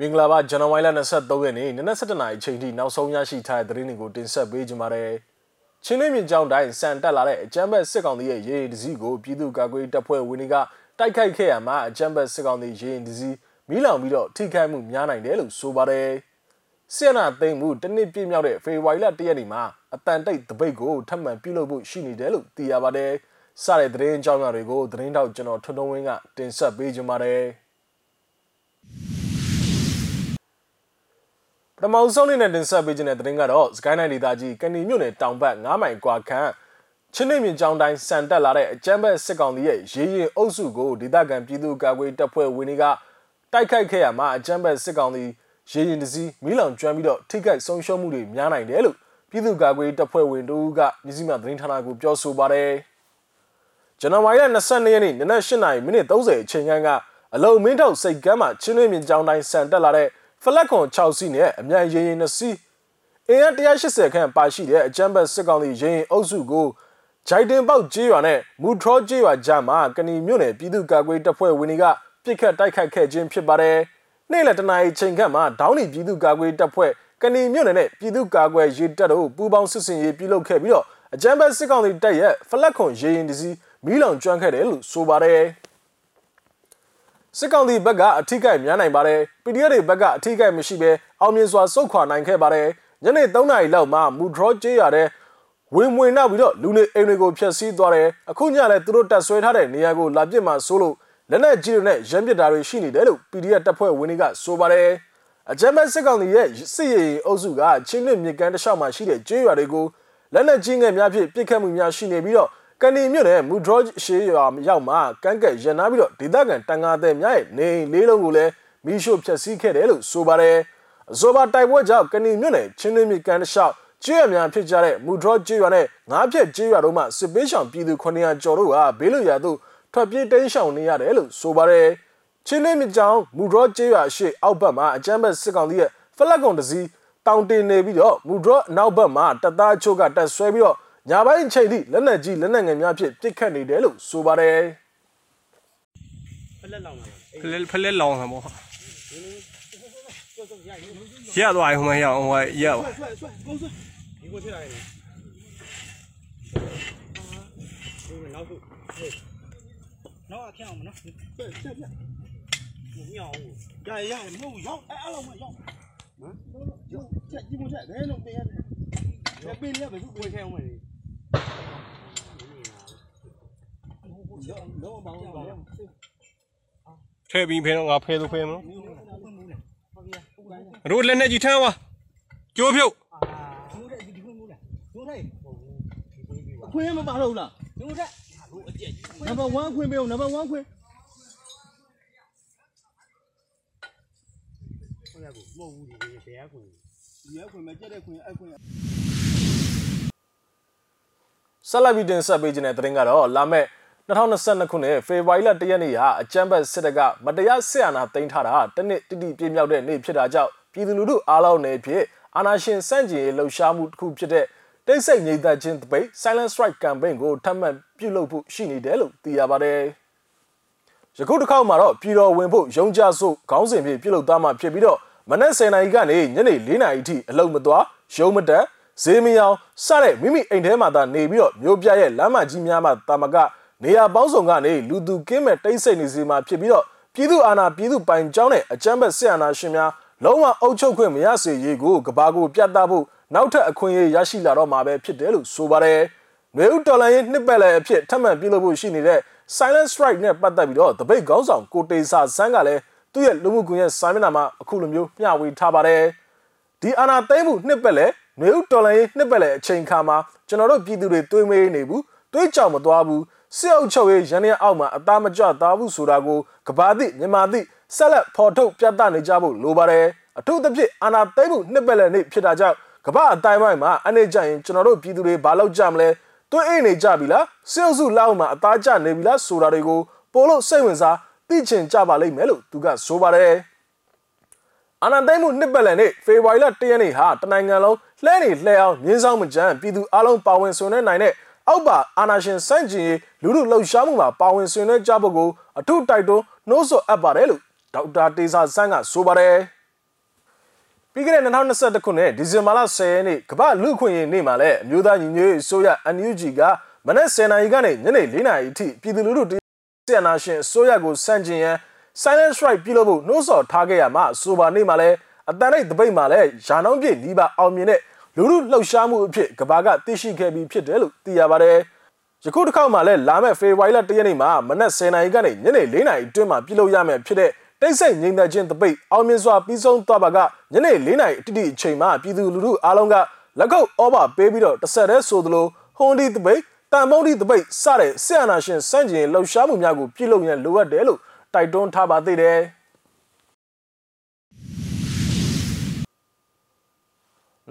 မင်္ဂလာပါဇန်နဝါရီလ23ရက်နေ့နနက်7:00နာရီအချိန်ထိနောက်ဆုံးရရှိထားတဲ့သတင်းတွေကိုတင်ဆက်ပေးကြပါမယ်။ချင်းလင်းမြင့်ကျောင်းတိုင်းစံတက်လာတဲ့အကြမ်းဖက်စစ်ကောင်စီရဲ့ရေရင်တစည်းကိုပြည်သူ့ကာကွယ်တပ်ဖွဲ့ဝင်တွေကတိုက်ခိုက်ခဲ့ရမှာအကြမ်းဖက်စစ်ကောင်စီရေရင်တစည်းမိလောင်ပြီးတော့ထိခိုက်မှုများနိုင်တယ်လို့ဆိုပါတယ်။ဆီယနာသိမ်းမှုတနစ်ပြည့်မြောက်တဲ့ဖေဖော်ဝါရီလ1ရက်နေ့မှာအတန်တိတ်တပိတ်ကိုထပ်မံပြုလုပ်ဖို့ရှိနေတယ်လို့သိရပါတယ်။စတဲ့သတင်းအကြောင်းအရာတွေကိုသတင်းတောက်ကျွန်တော်ထွန်းထွန်းဝင်းကတင်ဆက်ပေးကြပါမယ်။ ပထမဆုံးအနေနဲ့တင်ဆက်ပေးခြင်းတဲ့သတင်းကတော့စကိုင်းနိုင်ဒေသကြီးကဏီမြို့နယ်တောင်ဘက်9မိုင်ကွာခန့်ချင်းနေမြင့်ကျောင်းတိုင်းစံတက်လာတဲ့အကြမ်းဖက်စစ်ကောင်စီရဲ့ရေးရင်အုပ်စုကိုဒေသခံပြည်သူ့ကာကွယ်တပ်ဖွဲ့ဝင်တွေကတိုက်ခိုက်ခဲ့ရမှာအကြမ်းဖက်စစ်ကောင်စီရေးရင်တစည်းမီးလောင်ကျွမ်းပြီးတော့ထိခိုက်ဆုံးရှုံးမှုတွေများနိုင်တယ်လို့ပြည်သူ့ကာကွယ်တပ်ဖွဲ့ဝင်တို့ကမြစည်းမသတင်းဌာနကိုပြောဆိုပါတယ်ဇန်နဝါရီလ22ရက်နေ့နနက်8:30မိနစ်30အချိန်ကအလုံမင်းထောက်စိတ်ကမ်းမှာချင်းနေမြင့်ကျောင်းတိုင်းစံတက်လာတဲ့ ဖလက်ခွန်6စီးနဲ့အမြန်ရင်ရင်2စီးအင်အား180ခန့်ပါရှိတဲ့အကြမ်းဖက်စစ်ကောင်စီရင်ရင်အုပ်စုကိုဂျိုက်တင်ပေါက်ကျေးရွာနဲ့မူထရောကျေးရွာကြားမှာကဏီမြို့နယ်ပြည်သူ့ကာကွယ်တပ်ဖွဲ့ဝင်တွေကပြစ်ခတ်တိုက်ခိုက်ခဲ့ခြင်းဖြစ်ပါတယ်။နေ့လယ်တနာရီချိန်ခန့်မှာဒေါင်းနီပြည်သူ့ကာကွယ်တပ်ဖွဲ့ကဏီမြို့နယ်နဲ့ပြည်သူ့ကာကွယ်ရေးတပ်တို့ပူးပေါင်းစစ်ဆင်ရေးပြုလုပ်ခဲ့ပြီးတော့အကြမ်းဖက်စစ်ကောင်စီတပ်ရဲ့ဖလက်ခွန်ရင်ရင်တစီမီးလောင်ကျွမ်းခဲ့တယ်လို့ဆိုပါတယ်။ စစ်ကောင်စီဘက်ကအထိကိများနိုင်ပါတယ် PDF တွေဘက်ကအထိကိမရှိဘဲအောင်မြင်စွာစုခွာနိုင်ခဲ့ပါတယ်ညနေ3နာရီလောက်မှာမူဒရောကျေးရတဲ့ဝင်ဝင်နောက်ပြီးတော့လူနေအိမ်တွေကိုဖျက်ဆီးသွားတယ်အခုညလည်းသူတို့တက်ဆွဲထားတဲ့နေရာကိုလာပြစ်မှဆိုလို့လက်နက်ကြီးတွေနဲ့ရမ်းပစ်တာတွေရှိနေတယ်လို့ PDF တပ်ဖွဲ့ဝင်တွေကဆိုပါတယ်အကြမ်းဖက်စစ်ကောင်စီရဲ့စစ်ရေးအုပ်စုကချင်းလစ်မြစ်ကမ်းတစ်လျှောက်မှာရှိတဲ့ကျေးရွာတွေကိုလက်နက်ကြီးငယ်များဖြင့်ပစ်ခတ်မှုများရှိနေပြီးတော့ ကန်နီမြို့နယ်မူဒရော့ရှေးရွာရောက်မှကန်းကက်ရန်နာပြီးတော့ဒေသခံတန်ငါတဲ့များရဲ့နေလေးလုံးကိုလည်းမီးရှို့ဖျက်ဆီးခဲ့တယ်လို့ဆိုပါတယ်။အဆိုပါတိုက်ပွဲကြောင့်ကန်နီမြို့နယ်ချင်းလင်းမြကန်တလျှောက်ကျေးရွာများဖြစ်ကြတဲ့မူဒရော့ကျေးရွာနဲ့ငါးဖြက်ကျေးရွာတို့မှစစ်ပေးဆောင်ပြည်သူ900ကျော်တို့ကဘေးလွတ်ရာသို့ထွက်ပြေးတိမ်းရှောင်နေရတယ်လို့ဆိုပါတယ်။ချင်းလင်းမြကြောင်မူဒရော့ကျေးရွာရှိအောက်ဘက်မှာအကြမ်းဖက်စစ်ကောင်စီရဲ့ဖလက်ကွန်တစည်းတောင်တင်နေပြီးတော့မူဒရော့နောက်ဘက်မှာတပ်သားချို့ကတက်ဆွဲပြီးတော့ ညာပိုင်းချိန်ထိလက်နက်ကြီးလက်နက်ငယ်များဖြင့်ပစ်ခတ်နေတယ်လို့ဆိုပါတယ်ဖလက်လောင်လာဖလက်ဖလက်လောင်တာပေါ့ရသွားရင်ဟိုမှာရအောင်ဟိုရပါဒီကိုထည့်လိုက်တယ်ဒီနောက်စုနောက်အဖြောင်းမနော်ဆက်ဆက်ပြမမြောင်းရရရမဟုတ်ရောက်အဲ့လိုမရောက်ဟမ်ရောက်ချက်ဒီကိုချက်ဘယ် လိုပေးရလဲပေးရဘယ်သူဝင်ခဲအောင်မလဲထဲပြီးဖဲတော့ငါဖဲလို့ဖဲမလို့တို့လက်နဲ့ကြီးထမ်းပါကျိုးဖြုတ်ခွင်းမပါတော့ဘူးလားဒုတက်နံပါတ်1ခွင်းပေးအောင်နံပါတ်1ခွင်းဟုတ်ရဘူးမဟုတ်ဘူးဒီဘယ်ခွင်းဒီခွင်းမကြက်တဲ့ခွင်းအဲ့ခွင်းဆက်လက်ပြီးတင်ဆက်ပေးခြင်းတဲ့သတင်းကတော့လာမဲ့ 2022ခုနှစ်ဖေဖော်ဝါရီလ1ရက်နေ့ဟာအကြမ်းဖက်စစ်တပ်ကမတရားဆစ်အာဏာသိမ်းထားတာတနစ်တိတိပြည့်မြောက်တဲ့နေ့ဖြစ်တာကြောင့်ပြည်သူလူထုအားလုံးနဲ့ဖြစ်အာဏာရှင်စန့်ကျင်ရေးလှုပ်ရှားမှုတစ်ခုဖြစ်တဲ့တိတ်ဆိတ်ငြိမ်သက်ခြင်းတပိတ် Silent Strike Campaign ကိုထပ်မံပြုလုပ်ဖို့ရှိနေတယ်လို့သိရပါတယ်။ယခုတစ်ခေါက်မှာတော့ပြည်တော်ဝင်ဖို့ရုံးကြစို့ခေါင်းစဉ်ဖြင့်ပြုလုပ်သွားမှာဖြစ်ပြီးတော့မနက်10:00နာရီကနေညနေ4:00နာရီအထိအလုပ်မသွားရုံးမတက်ဈေးမရောင်စတဲ့မိမိအိမ်ထဲမှာသာနေပြီးတော့မျိုးပြရဲ့လမ်းမကြီးများမှာတာမက နေရာပေါင်းစုံကနေလူသူကင်းမဲ့တိတ်ဆိတ်နေစီမှာဖြစ်ပြီးတော့ပြည်သူအာဏာပြည်သူပိုင်ကြောင်းနဲ့အကြမ်းဖက်ဆင်အာဏာရှင်များလုံးဝအုပ်ချုပ်ခွင့်မရစေရေးကိုကဘာကိုပြတ်သားဖို့နောက်ထပ်အခွင့်အရေးရရှိလာတော့မှာပဲဖြစ်တယ်လို့ဆိုပါတယ်။မျိုးဥတော်လိုင်းရဲ့နှစ်ပတ်လည်အဖြစ်ထပ်မံပြုလုပ်ဖို့ရှိနေတဲ့ Silent Strike နဲ့ပတ်သက်ပြီးတော့တပိတ်ခေါင်းဆောင်ကိုတေစာဆန်းကလည်းသူ့ရဲ့လူမှုကွန်ရက်စာမျက်နှာမှာအခုလိုမျိုးမျှဝေထားပါတယ်။ဒီအာဏာသိမ်းမှုနှစ်ပတ်လည်မျိုးဥတော်လိုင်းရဲ့နှစ်ပတ်လည်အချိန်ခါမှာကျွန်တော်တို့ပြည်သူတွေတွေးမေးနေဘူးတွေးကြောင်မသွားဘူး စစ်အုပ်ချုပ်ရေးရန်ရအောက်မှာအသားမကျသားဘူးဆိုတာကိုကဘာသည့်မြန်မာသည့်ဆက်လက်ဖော်ထုတ်ပြသနေကြဖို့လိုပါတယ်အထူးသဖြင့်အာဏာသိမ်းမှုနှစ်ပတ်လည်နေ့ဖြစ်တာကြောင့်ကမ္ဘာအတိုင်းပိုင်းမှာအနေကြရင်ကျွန်တော်တို့ပြည်သူတွေဘာလုပ်ကြမလဲတွေးအိနေကြပြီလားစစ်အုပ်စုလောက်မှာအသားကျနေပြီလားဆိုတာတွေကိုပိုလို့စိတ်ဝင်စားသိချင်ကြပါလိမ့်မယ်လို့သူကဆိုပါတယ်အာဏာသိမ်းမှုနှစ်ပတ်လည်နေ့ဖေဖော်ဝါရီလ1ရက်နေ့ဟာတနိုင်ငံလုံးလှဲနေလှဲအောင်မြင်းဆောင်မကြမ်းပြည်သူအလုံးပါဝင်ဆွေးနွေးနိုင်တဲ့ အောက်ပါအာနာရှင်စန့်ကျင်ရေးလူလူလှုပ်ရှားမှုမှာပါဝင်ဆွေးနွေးကြဖို့ကိုအထုတိုက်တွန်းနှိုးဆော်အပ်ပါတယ်လို့ဒေါက်တာတေစာဆန်းကဆိုပါတယ်ပြီးခဲ့တဲ့2021ခုနှစ်ဒီဇင်ဘာလ10ရက်နေ့ကမ္ဘာလူခွင့်ရေးနေ့မှာလည်းအမျိုးသားညီညွတ်ရေးအစိုးရ NUG ကမနက်10:00နာရီကနေညနေ4:00နာရီအထိပြည်သူလူထုဆီယနာရှင်အစိုးရကိုစန့်ကျင်ရန် silent strike ပြုလုပ်ဖို့နှိုးဆော်ထားခဲ့ရမှာဆိုပါနေ့မှာလည်းအတန်လိုက်တပိတ်မှာလည်းယာနောင်းပြည့်နီးပါအောင်မြင်တဲ့ လူလူလှုပ်ရှားမှုအဖြစ်ကဘာကသိရှိခဲ့ပြီးဖြစ်တယ်လို့သိရပါတယ်။ယခုတစ်ခေါက်မှာလည်းလာမယ့်ဖေဖော်ဝါရီလ၁ရက်နေ့မှာမနက်10:00နာရီကနေညနေ4:00နာရီအတွင်းမှာပြုလုပ်ရမယ်ဖြစ်တဲ့တိတ်ဆိတ်ငြိမ်သက်ခြင်းတပိတ်အောင်မြင်စွာပြီးဆုံးသွားပါကညနေ4:00နာရီအတိအချိန်မှာပြည်သူလူထုအားလုံးကလက်ကုပ်ဩဘာပေးပြီးတော့တစ်ဆက်တည်းဆိုသလိုဟွန်ဒီတပိတ်တန်မုံဒီတပိတ်စတဲ့ဆရာနာရှင်စန့်ကျင်လှုပ်ရှားမှုများကိုပြုလုပ်ရန်လိုအပ်တယ်လို့တိုက်တွန်းထားပါသေးတယ်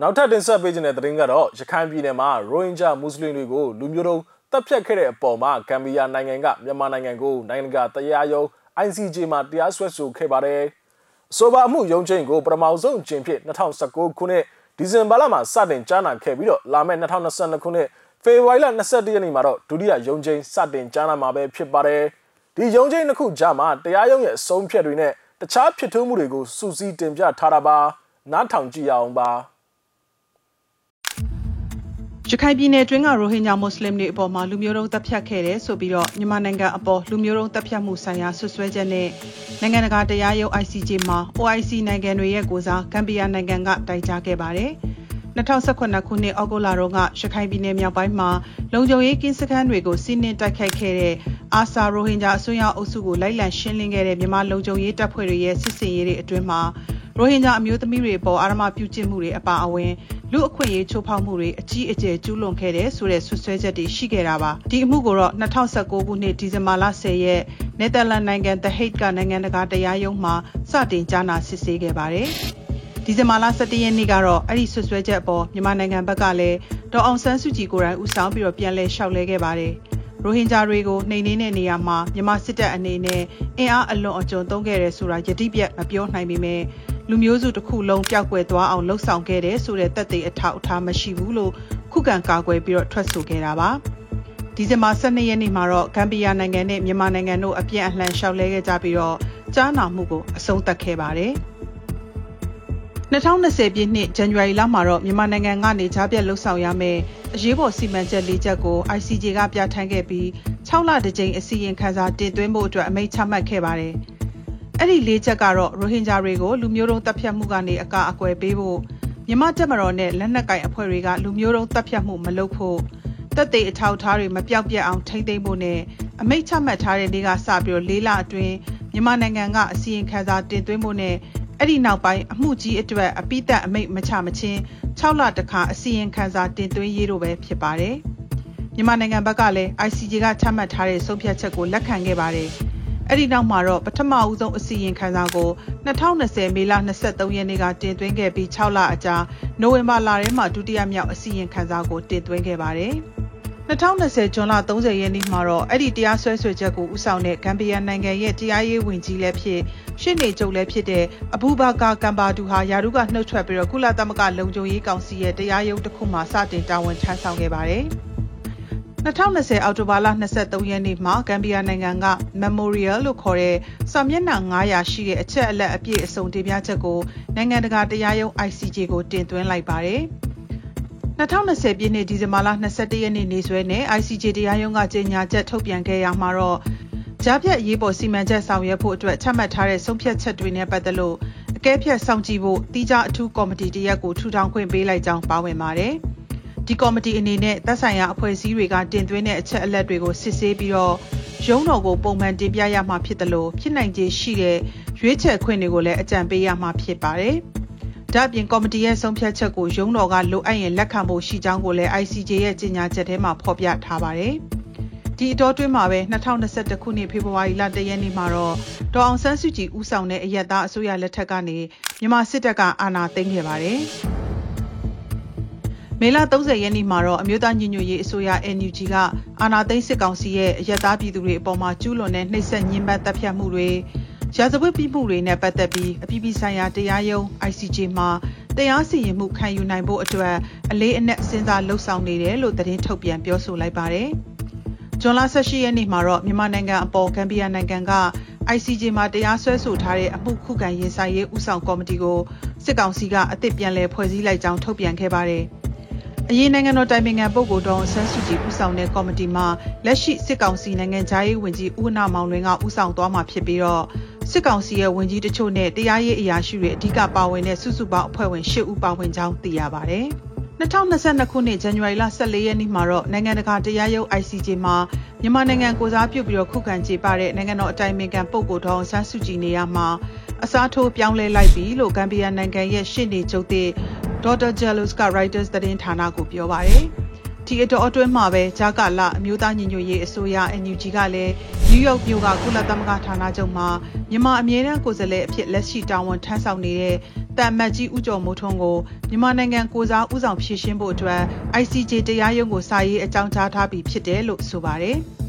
နောက်ထပ်တင်ဆက်ပေးခြင်းတဲ့သတင်းကတော့ရခိုင်ပြည်နယ်မှာရိုဟင်ဂျာမွတ်စလင်တွေကိုလူမျိုးတုံးတပ်ဖြတ်ခဲ့တဲ့အပေါ်မှာဂမ်ဘီယာနိုင်ငံကမြန်မာနိုင်ငံကိုနိုင်ငံကတရားရုံး ICJ မှာတရားစွဲဆိုခဲ့ပါတယ်။ဆိုပါအမှုရုံးချင်းကိုပထမဆုံးအကြိမ်ဖြစ်2019ခုနှစ်ဒီဇင်ဘာလမှာစတင်ကြားနာခဲ့ပြီးတော့လာမယ့်2022ခုနှစ်ဖေဖော်ဝါရီလ22ရက်နေ့မှာတော့ဒုတိယရုံးချင်းစတင်ကြားနာမှာပဲဖြစ်ပါတယ်။ဒီရုံးချင်းတစ်ခုကြားမှာတရားရုံးရဲ့အဆုံးဖြတ်တွေနဲ့တခြားဖြစ်ထွန်းမှုတွေကိုစူးစီးတင်ပြထားတာပါ။နားထောင်ကြည့်ရအောင်ပါ။ ရခိုင်ပြည်နယ်တွင်းကရိုဟင်ဂျာမွတ်စလင်တွေအပေါ်မှာလူမျိုးတုံးတပ်ဖြတ်ခဲ့တယ်ဆိုပြီးတော့မြန်မာနိုင်ငံအပေါ်လူမျိုးတုံးတပ်ဖြတ်မှုဆိုင်ရာဆွဆွဲချက်နဲ့နိုင်ငံတကာတရားရုံး ICJ မှာ OIC နိုင်ငံတွေရဲ့ကိုစားဂမ်ဘီယာနိုင်ငံကတိုင်ကြားခဲ့ပါတယ်။2018ခုနှစ်ဩဂုတ်လတုန်းကရခိုင်ပြည်နယ်မြောက်ပိုင်းမှာလုံခြုံရေးကင်းစခန်းတွေကိုစီးနင်းတိုက်ခိုက်ခဲ့တဲ့အာဆာရိုဟင်ဂျာအစွန်းရောက်အုပ်စုကိုလိုက်လံရှင်းလင်းခဲ့တဲ့မြန်မာလုံခြုံရေးတပ်ဖွဲ့တွေရဲ့စစ်စင်ရေးတွေအတွင်းမှာရိုဟင်ဂျာအမျိုးသမီးတွေပေါ်အာရမပြုကျင့်မှုတွေအပါအဝင် လူအခွင့်အရေးချိုးဖောက်မှုတွေအကြီးအကျယ်ကျူးလွန်ခဲ့တဲ့ဆိုတဲ့ဆွဆွဲချက်တွေရှိခဲ့တာပါဒီအမှုကိုတော့2019ခုနှစ်ဒီဇင်ဘာလ10ရက်နယ်သာလန်နိုင်ငံ The Hague ကနိုင်ငံတကာတရားရုံးမှာစတင်ကြားနာစစ်ဆေးခဲ့ပါတယ်ဒီဇင်ဘာလ17ရက်နေ့ကတော့အဲ့ဒီဆွဆွဲချက်အပေါ်မြန်မာနိုင်ငံဘက်ကလည်းဒေါ်အောင်ဆန်းစုကြည်ကိုယ်တိုင်ဦးဆောင်ပြီးတော့ပြန်လည်လျှောက်လဲခဲ့ပါတယ်ရိုဟင်ဂျာတွေကိုနှိမ်နင်းတဲ့နေရာမှာမြန်မာစစ်တပ်အနေနဲ့အင်အားအလွန်အကျွံသုံးခဲ့တယ်ဆိုတာယတိပြတ်မပြောနိုင်ပေမဲ့ လူမျိုးစုတစ်ခုလုံးပျောက်ကွယ်သွားအောင်လှုံ့ဆော်ခဲ့တယ်ဆိုတဲ့သက်သေအထောက်အထားမရှိဘူးလို့ခုခံကာကွယ်ပြီးတော့ထွက်ဆိုခဲ့တာပါဒီဇင်ဘာ12ရက်နေ့မှာတော့ဂမ်ဘီယာနိုင်ငံနဲ့မြန်မာနိုင်ငံတို့အပြည့်အလှန်ရှောက်လဲခဲ့ကြပြီးတော့ကြားနာမှုကိုအဆုံးသတ်ခဲ့ပါတယ်2020ပြည့်နှစ်ဇန်နဝါရီလမှာတော့မြန်မာနိုင်ငံကနေကြားပြတ်လှုပ်ဆောင်ရမယ်အရေးပေါ်စီမံချက်၄ချက်ကို ICJ ကပြဋ္ဌာန်းခဲ့ပြီး6လတကြိမ်အစီရင်ခံစာတင်သွင်းဖို့အတွက်အမိန့်ချမှတ်ခဲ့ပါတယ်။ အဲ့ဒီလေးချက်ကတော့ရိုဟင်ဂျာတွေကိုလူမျိုးတုံးတပ်ဖြတ်မှုကနေအကာအကွယ်ပေးဖို့မြမတက်မတော်နဲ့လက်နက်ကင်အဖွဲ့တွေကလူမျိုးတုံးတပ်ဖြတ်မှုမလုပ်ဖို့တက်သေးအထောက်ထားတွေမပြောက်ပြက်အောင်ထိမ့်သိမ်းဖို့နဲ့အမိတ်ချမှတ်ထားတဲ့နေ့ကစပြီးတော့လေးလအတွင်းမြန်မာနိုင်ငံကအစီရင်ခံစာတင်သွင်းဖို့နဲ့အဲ့ဒီနောက်ပိုင်းအမှုကြီးအတွက်အပိသက်အမိတ်မချမချင်း6လတခါအစီရင်ခံစာတင်သွင်းရေးတို့ပဲဖြစ်ပါတယ်မြန်မာနိုင်ငံဘက်ကလည်း ICJ ကချမှတ်ထားတဲ့ဆုံးဖြတ်ချက်ကိုလက်ခံခဲ့ပါတယ်။ အဲ့ဒီနောက်မှာတော့ပထမဦးဆုံးအစီရင်ခံစာကို2020မေလ23ရက်နေ့ကတင်သွင်းခဲ့ပြီး6လအကြာနိုဝင်ဘာလထဲမှာဒုတိယမြောက်အစီရင်ခံစာကိုတင်သွင်းခဲ့ပါတယ်။2020ဇွန်လ30ရက်နေ့မှာတော့အဲ့ဒီတရားစွဲဆိုချက်ကိုဥဆောင်တဲ့ဂမ်ဘီယာနိုင်ငံရဲ့တရားရေးဝန်ကြီးလည်းဖြစ်ရှစ်နေချုပ်လည်းဖြစ်တဲ့အဘူဘာကာကမ်ဘာဒူဟာယာရုကနှုတ်ထွက်ပြီးတော့ကုလသမဂ္ဂလုံခြုံရေးကောင်စီရဲ့တရားရုံးတစ်ခုမှစတင်တာဝန်ထမ်းဆောင်ခဲ့ပါတယ်။ 2020အောက်တိုဘာလ23ရက်နေ့မှာဂမ်ဘီယာနိုင်ငံက Memorial လို့ခေါ်တဲ့စာမျက်နှာ900ရှိတဲ့အချက်အလက်အပြည့်အစုံတင်ပြချက်ကိုနိုင်ငံတကာတရားရုံး ICJ ကိုတင်သွင်းလိုက်ပါတယ်။2020ပြည့်နှစ်ဒီဇင်ဘာလ22ရက်နေ့နေ့စွဲနဲ့ ICJ တရားရုံးကကြေညာချက်ထုတ်ပြန်ခဲ့ရမှာတော့ကြားဖြတ်ရေးပေါ်စီမံချက်ဆောင်ရွက်ဖို့အတွက်ချမှတ်ထားတဲ့ဆုံးဖြတ်ချက်တွေနဲ့ပတ်သက်လို့အကဲဖြတ်စောင့်ကြည့်ဖို့တိကျအထူးကော်မတီတရက်ကိုထူထောင်ခွင့်ပေးလိုက်ကြောင်းပါဝင်ပါတယ်။ ဒီကော်မတီအနေနဲ့သက်ဆိုင်ရာအဖွဲ့အစည်းတွေကတင်သွင်းတဲ့အချက်အလက်တွေကိုစစ်ဆေးပြီးတော့ရုံးတော်ကိုပုံမှန်တင်ပြရမှာဖြစ်တယ်လို့ဖြစ်နိုင်ခြေရှိတဲ့ရွေးချယ်ခွင့်တွေကိုလည်းအကြံပေးရမှာဖြစ်ပါတယ်။ဒါ့အပြင်ကော်မတီရဲ့ဆုံးဖြတ်ချက်ကိုရုံးတော်ကလိုအပ်ရင်လက်ခံဖို့ရှိကြောင်းကိုလည်း ICJ ရဲ့ကြေညာချက်ထဲမှာဖော်ပြထားပါတယ်။ဒီအတော်တွင်းမှာပဲ2021ခုနှစ်ဖေဖော်ဝါရီလ1ရက်နေ့မှာတော့ဒေါ်အောင်ဆန်းစုကြည်ဦးဆောင်တဲ့အရက်သားအစိုးရလက်ထက်ကနေမြန်မာစစ်တပ်ကအာဏာသိမ်းခဲ့ပါတယ်။ မေလ30ရက်နေ့မှာတော့အမျိုးသားညီညွတ်ရေးအစိုးရ NUG ကအာဏာသိမ်းစစ်ကောင်စီရဲ့အယက်သားပြည်သူတွေအပေါ်မှာကျူးလွန်တဲ့နှိပ်စက်ညှဉ်းပန်းတပ်ဖြတ်မှုတွေရာဇဝတ်ပြမှုတွေနဲ့ပတ်သက်ပြီးအပြည်ပြည်ဆိုင်ရာတရားရုံး ICJ မှာတရားစီရင်မှုခံယူနိုင်ဖို့အတွက်အလေးအနက်စဉ်းစားလှုပ်ဆောင်နေတယ်လို့သတင်းထုတ်ပြန်ပြောဆိုလိုက်ပါတယ်။ဂျွန်လ18ရက်နေ့မှာတော့မြန်မာနိုင်ငံအပေါ်ဂမ်ဘီယာနိုင်ငံက ICJ မှာတရားစွဲဆိုထားတဲ့အမှုခုခံရင်ဆိုင်ရေးဥဆောင်ကော်မတီကိုစစ်ကောင်စီကအသစ်ပြန်လည်ဖွဲ့စည်းလိုက်ကြောင်းထုတ်ပြန်ခဲ့ပါတယ်။ အရင်နိုင်ငံတော်တိုင်ပင်ခံပုဂ္ဂိုလ်တော်ဆန်းစုကြည်ဦးဆောင်တဲ့ကော်မတီမှာလက်ရှိစစ်ကောင်စီနိုင်ငံသားရေးဝန်ကြီးဦးနာမောင်လွင်ကဦးဆောင်သွားမှာဖြစ်ပြီးတော့စစ်ကောင်စီရဲ့ဝန်ကြီးတချို့နဲ့တရားရေးအရာရှိတွေအဓိကပါဝင်တဲ့စုစုပေါင်းအဖွဲ့ဝင်၈ဦးပါဝင်ကြောင်းသိရပါတယ်။2022ခုနှစ်ဇန်နဝါရီလ14ရက်နေ့မှာတော့နိုင်ငံတကာတရားရုံး ICJ မှာမြန်မာနိုင်ငံကိုစားပြုပြီးတော့ခုခံကြေပတဲ့နိုင်ငံတော်အတိုင်ပင်ခံပုဂ္ဂိုလ်တော်ဆန်းစုကြည်နေရာမှာအစားထိုးပြောင်းလဲလိုက်ပြီလို့ဂမ်ဘီယာနိုင်ငံရဲ့ရှေ့နေချုပ်တဲ့ ဒေါက်တာဂျယ်လုစ်က Reuters သတင်းဌာနကိုပြောပါရယ်ဒီအတော်အတွင်းမှာပဲဂျာကာလာအမျိုးသားညီညွတ်ရေးအစိုးရ NUG ကလည်းနယူးယောက်မြို့ကကုလသမဂ္ဂဌာနချုပ်မှာမြန်မာအမြဲတမ်းကိုယ်စားလှယ်အဖြစ်လက်ရှိတာဝန်ထမ်းဆောင်နေတဲ့တမ်မတ်ကြီးဦးကျော်မိုးထွန်းကိုမြန်မာနိုင်ငံကိုစားဦးဆောင်ဖြည့်ရှင်းဖို့အတွက် ICJ တရားရုံးကိုစာရေးအကြောင်းကြားထားပြီးဖြစ်တယ်လို့ဆိုပါတယ်။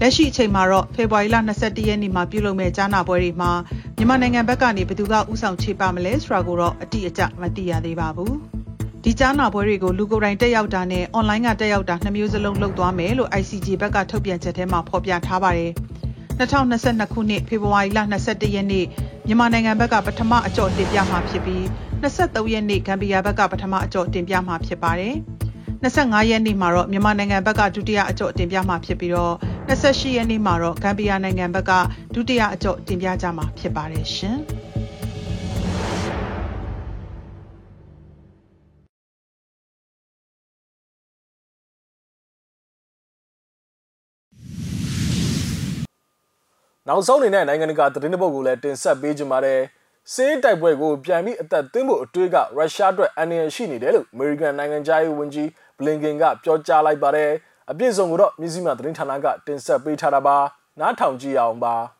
လက်ရှိအချိန်မှာတော့ဖေဖော်ဝါရီလ22ရက်နေ့မှာပြုလုပ်မဲ့ကြားနာပွဲတွေမှာမြန်မာနိုင်ငံဘက်ကနေဘယ်သူကဦးဆောင်ခြေပါမလဲဆိုတာကိုတော့အတိအကျမသိရသေးပါဘူး။ဒီကြားနာပွဲတွေကိုလူကိုယ်တိုင်တက်ရောက်တာနဲ့ online ကတက်ရောက်တာနှစ်မျိုးစလုံးလုပ်သွားမယ်လို့ ICJ ဘက်ကထုတ်ပြန်ချက်ထဲမှာဖော်ပြထားပါတယ်။2022ခုနှစ်ဖေဖော်ဝါရီလ22ရက်နေ့မြန်မာနိုင်ငံဘက်ကပထမအကြော့တင်ပြမှာဖြစ်ပြီး23ရက်နေ့ဂမ်ဘီယာဘက်ကပထမအကြော့တင်ပြမှာဖြစ်ပါတယ်။ 25ရက်နေ့မှာတော့မြန်မာနိုင်ငံဘက်ကဒုတိယအကြော့တင်ပြမှာဖြစ်ပြီးတော့28ရက်နေ့မှာတော့ဂမ်ဘီယာနိုင်ငံဘက်ကဒုတိယအကြော့တင်ပြကြမှာဖြစ်ပါတယ်ရှင်။နောက်ဆုံးအနေနဲ့နိုင်ငံတကာသတင်းတစ်ပုဒ်ကိုလည်းတင်ဆက်ပေးကြပါတယ်။စင်းတိုက်ပွဲကိုပြန်ပြီးအသက်သွင်းဖို့အတွေ့ကရုရှားအတွက်အန္တရာယ်ရှိနေတယ်လို့အမေရိကန်နိုင်ငံသားရေးဝန်ကြီး ဘလင်ကင်ကပြောကြားလိုက်ပါတယ်။အပြည့်စုံကိုတော့မြစည်းမသတင်းဌာနကတင်ဆက်ပေးထားတာပါ။နားထောင်ကြည့်အောင်ပါ။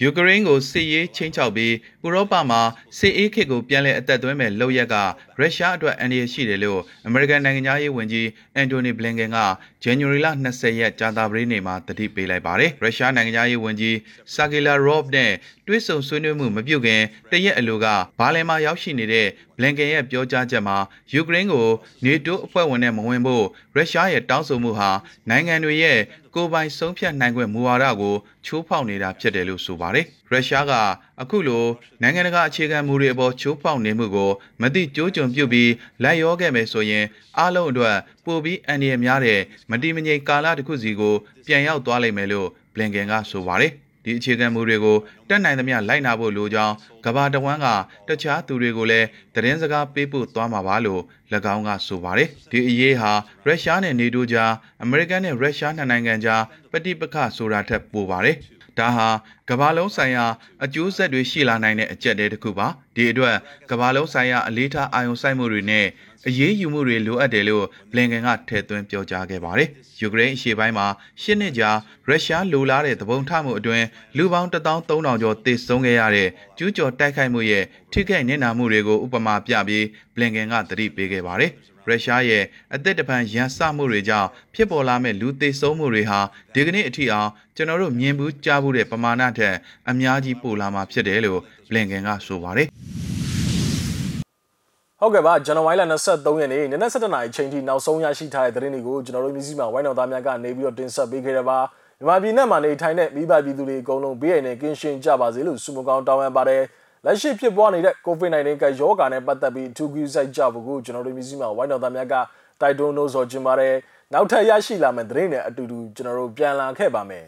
ယူကရိန်းကိုစစ်ရေးချင်းချောက်ပြီးဥရောပမှာစစ်အေးခေတ်ကိုပြန်လည်အသက်သွင်းမဲ့လုပ်ရက်ကရုရှားအတွက်အန္တရာယ်ရှိတယ်လို့အမေရိကန်နိုင်ငံသားရေးဝန်ကြီးအန်တိုနီဘလင်ကန်က ဇန်နဝါရီလ20ရက်ကြာသပတေးနေ့မှာတတိပေးလိုက်ပါတယ်။ရုရှားနိုင်ငံသားရေးဝန်ကြီးဆာဂီလာရော့ဗ်နဲ့တွဲဆုံဆွေးနွေးမှုမပြုတ်ခင်တရက်အလိုကဘာလင်မှာရောက်ရှိနေတဲ့ဘလင်ကန်ရဲ့ပြောကြားချက်မှာယူကရိန်းကိုနေတိုးအဖွဲ့ဝင်နဲ့မဝင်ဖို့ရုရှားရဲ့တောင်းဆိုမှုဟာနိုင်ငံတွေရဲ့ကိုယ်ပိုင်ဆုံးဖြတ်နိုင်ခွင့်မူဝါဒကိုချိုးဖောက်နေတာဖြစ်တယ်လို့ဆိုပါတယ်။ ရုရှားကအခုလိုနိုင်ငံတကာအခြေခံမူတွေအပေါ်ချိုးဖောက်နေမှုကိုမသိကြိုးကြုံပြုတ်ပြီးလိုက်ရောခဲ့မယ်ဆိုရင်အားလုံးအတွက်ပိုပြီးအန္တရာယ်များတဲ့မတိမငြိမ်ကာလတစ်ခုစီကိုပြန်ရောက်သွားလိမ့်မယ်လို့ဘလင်ကန်ကဆိုပါတယ်။ဒီအခြေခံမူတွေကိုတက်နိုင်သမျှလိုက်နာဖို့လိုကြောင်းကဘာတဝမ်းကတခြားသူတွေကိုလည်းသတင်းစကားပေးပို့သွားမှာပါလို့၎င်းကဆိုပါတယ်ဒီအရေးဟာရုရှားနဲ့နေတိုးကြားအမေရိကန်နဲ့ရုရှားနှစ်နိုင်ငံကြားပဋိပက္ခဆိုတာထက်ပိုပါတယ် ဒါဟာကမ္ဘာလုံးဆိုင်ရာအကျိုးဆက်တွေရှိလာနိုင်တဲ့အကြက်တဲတစ်ခုပါဒီအတွက်ကမ္ဘာလုံးဆိုင်ရာအလေးထားအာရုံစိုက်မှုတွေနဲ့အရေးယူမှုတွေလိုအပ်တယ်လို့ဘလင်ကန်ကထည့်သွင်းပြောကြားခဲ့ပါတယ်ယူကရိန်းအရှေ့ပိုင်းမှာရှစ်နှစ်ကြာရုရှားလိုလားတဲ့သဘုံထမှုအတွင်းလူပေါင်း13000ကျော်သေဆုံးခဲ့ရတဲ့ကျူးကျော်တိုက်ခိုက်မှုရဲ့ထိခိုက်နစ်နာမှုတွေကိုဥပမာပြပြီးဘလင်ကန်ကသတိပေးခဲ့ပါတယ် ရုရှားရဲ့အသက်တပံရန်စမှုတွေကြောင့်ဖြစ်ပေါ်လာမဲ့လူသေဆုံးမှုတွေဟာဒီကနေ့အထိအောင်ကျွန်တော်တို့မြင်ဘူးကြားဘူးတဲ့ပမာဏထက်အများကြီးပိုလာမှာဖြစ်တယ်လို့ဘလင်ကန်ကဆိုပါတယ်ဟုတ်ကဲ့ပါဇန်နဝါရီလ23ရက်နေ့နနက်7:00နာရီချိန်ထိနောက်ဆုံးရရှိထားတဲ့သတင်းတွေကိုကျွန်တော်တို့မျိုးစီမှာဝိုင်းတော်သားများကနေပြီးတော့တင်ဆက်ပေးခဲ့ရပါမြန်မာပြည်နဲ့မှာနေထိုင်တဲ့မိဘပြည်သူတွေအကုန်လုံးဘေးရန်နဲ့ကင်းရှင်းကြပါစေလို့ဆုမကောင်းတောင်းပန်ပါတယ် လက်ရှိဖြစ်ပွားနေတဲ့ COVID-19 ကရောဂါနဲ့ပတ်သက်ပြီးအထူးကူးစိုက်ကြဖို့ကိုကျွန်တော်တို့မျိုးစီမှာဝိုင်းတော်သားများကတိုက်တွန်းလို့ဆိုချင်ပါတယ်နောက်ထပ်ရရှိလာမယ့်သတင်းတွေအတူတူကျွန်တော်တို့ပြန်လာခဲ့ပါမယ်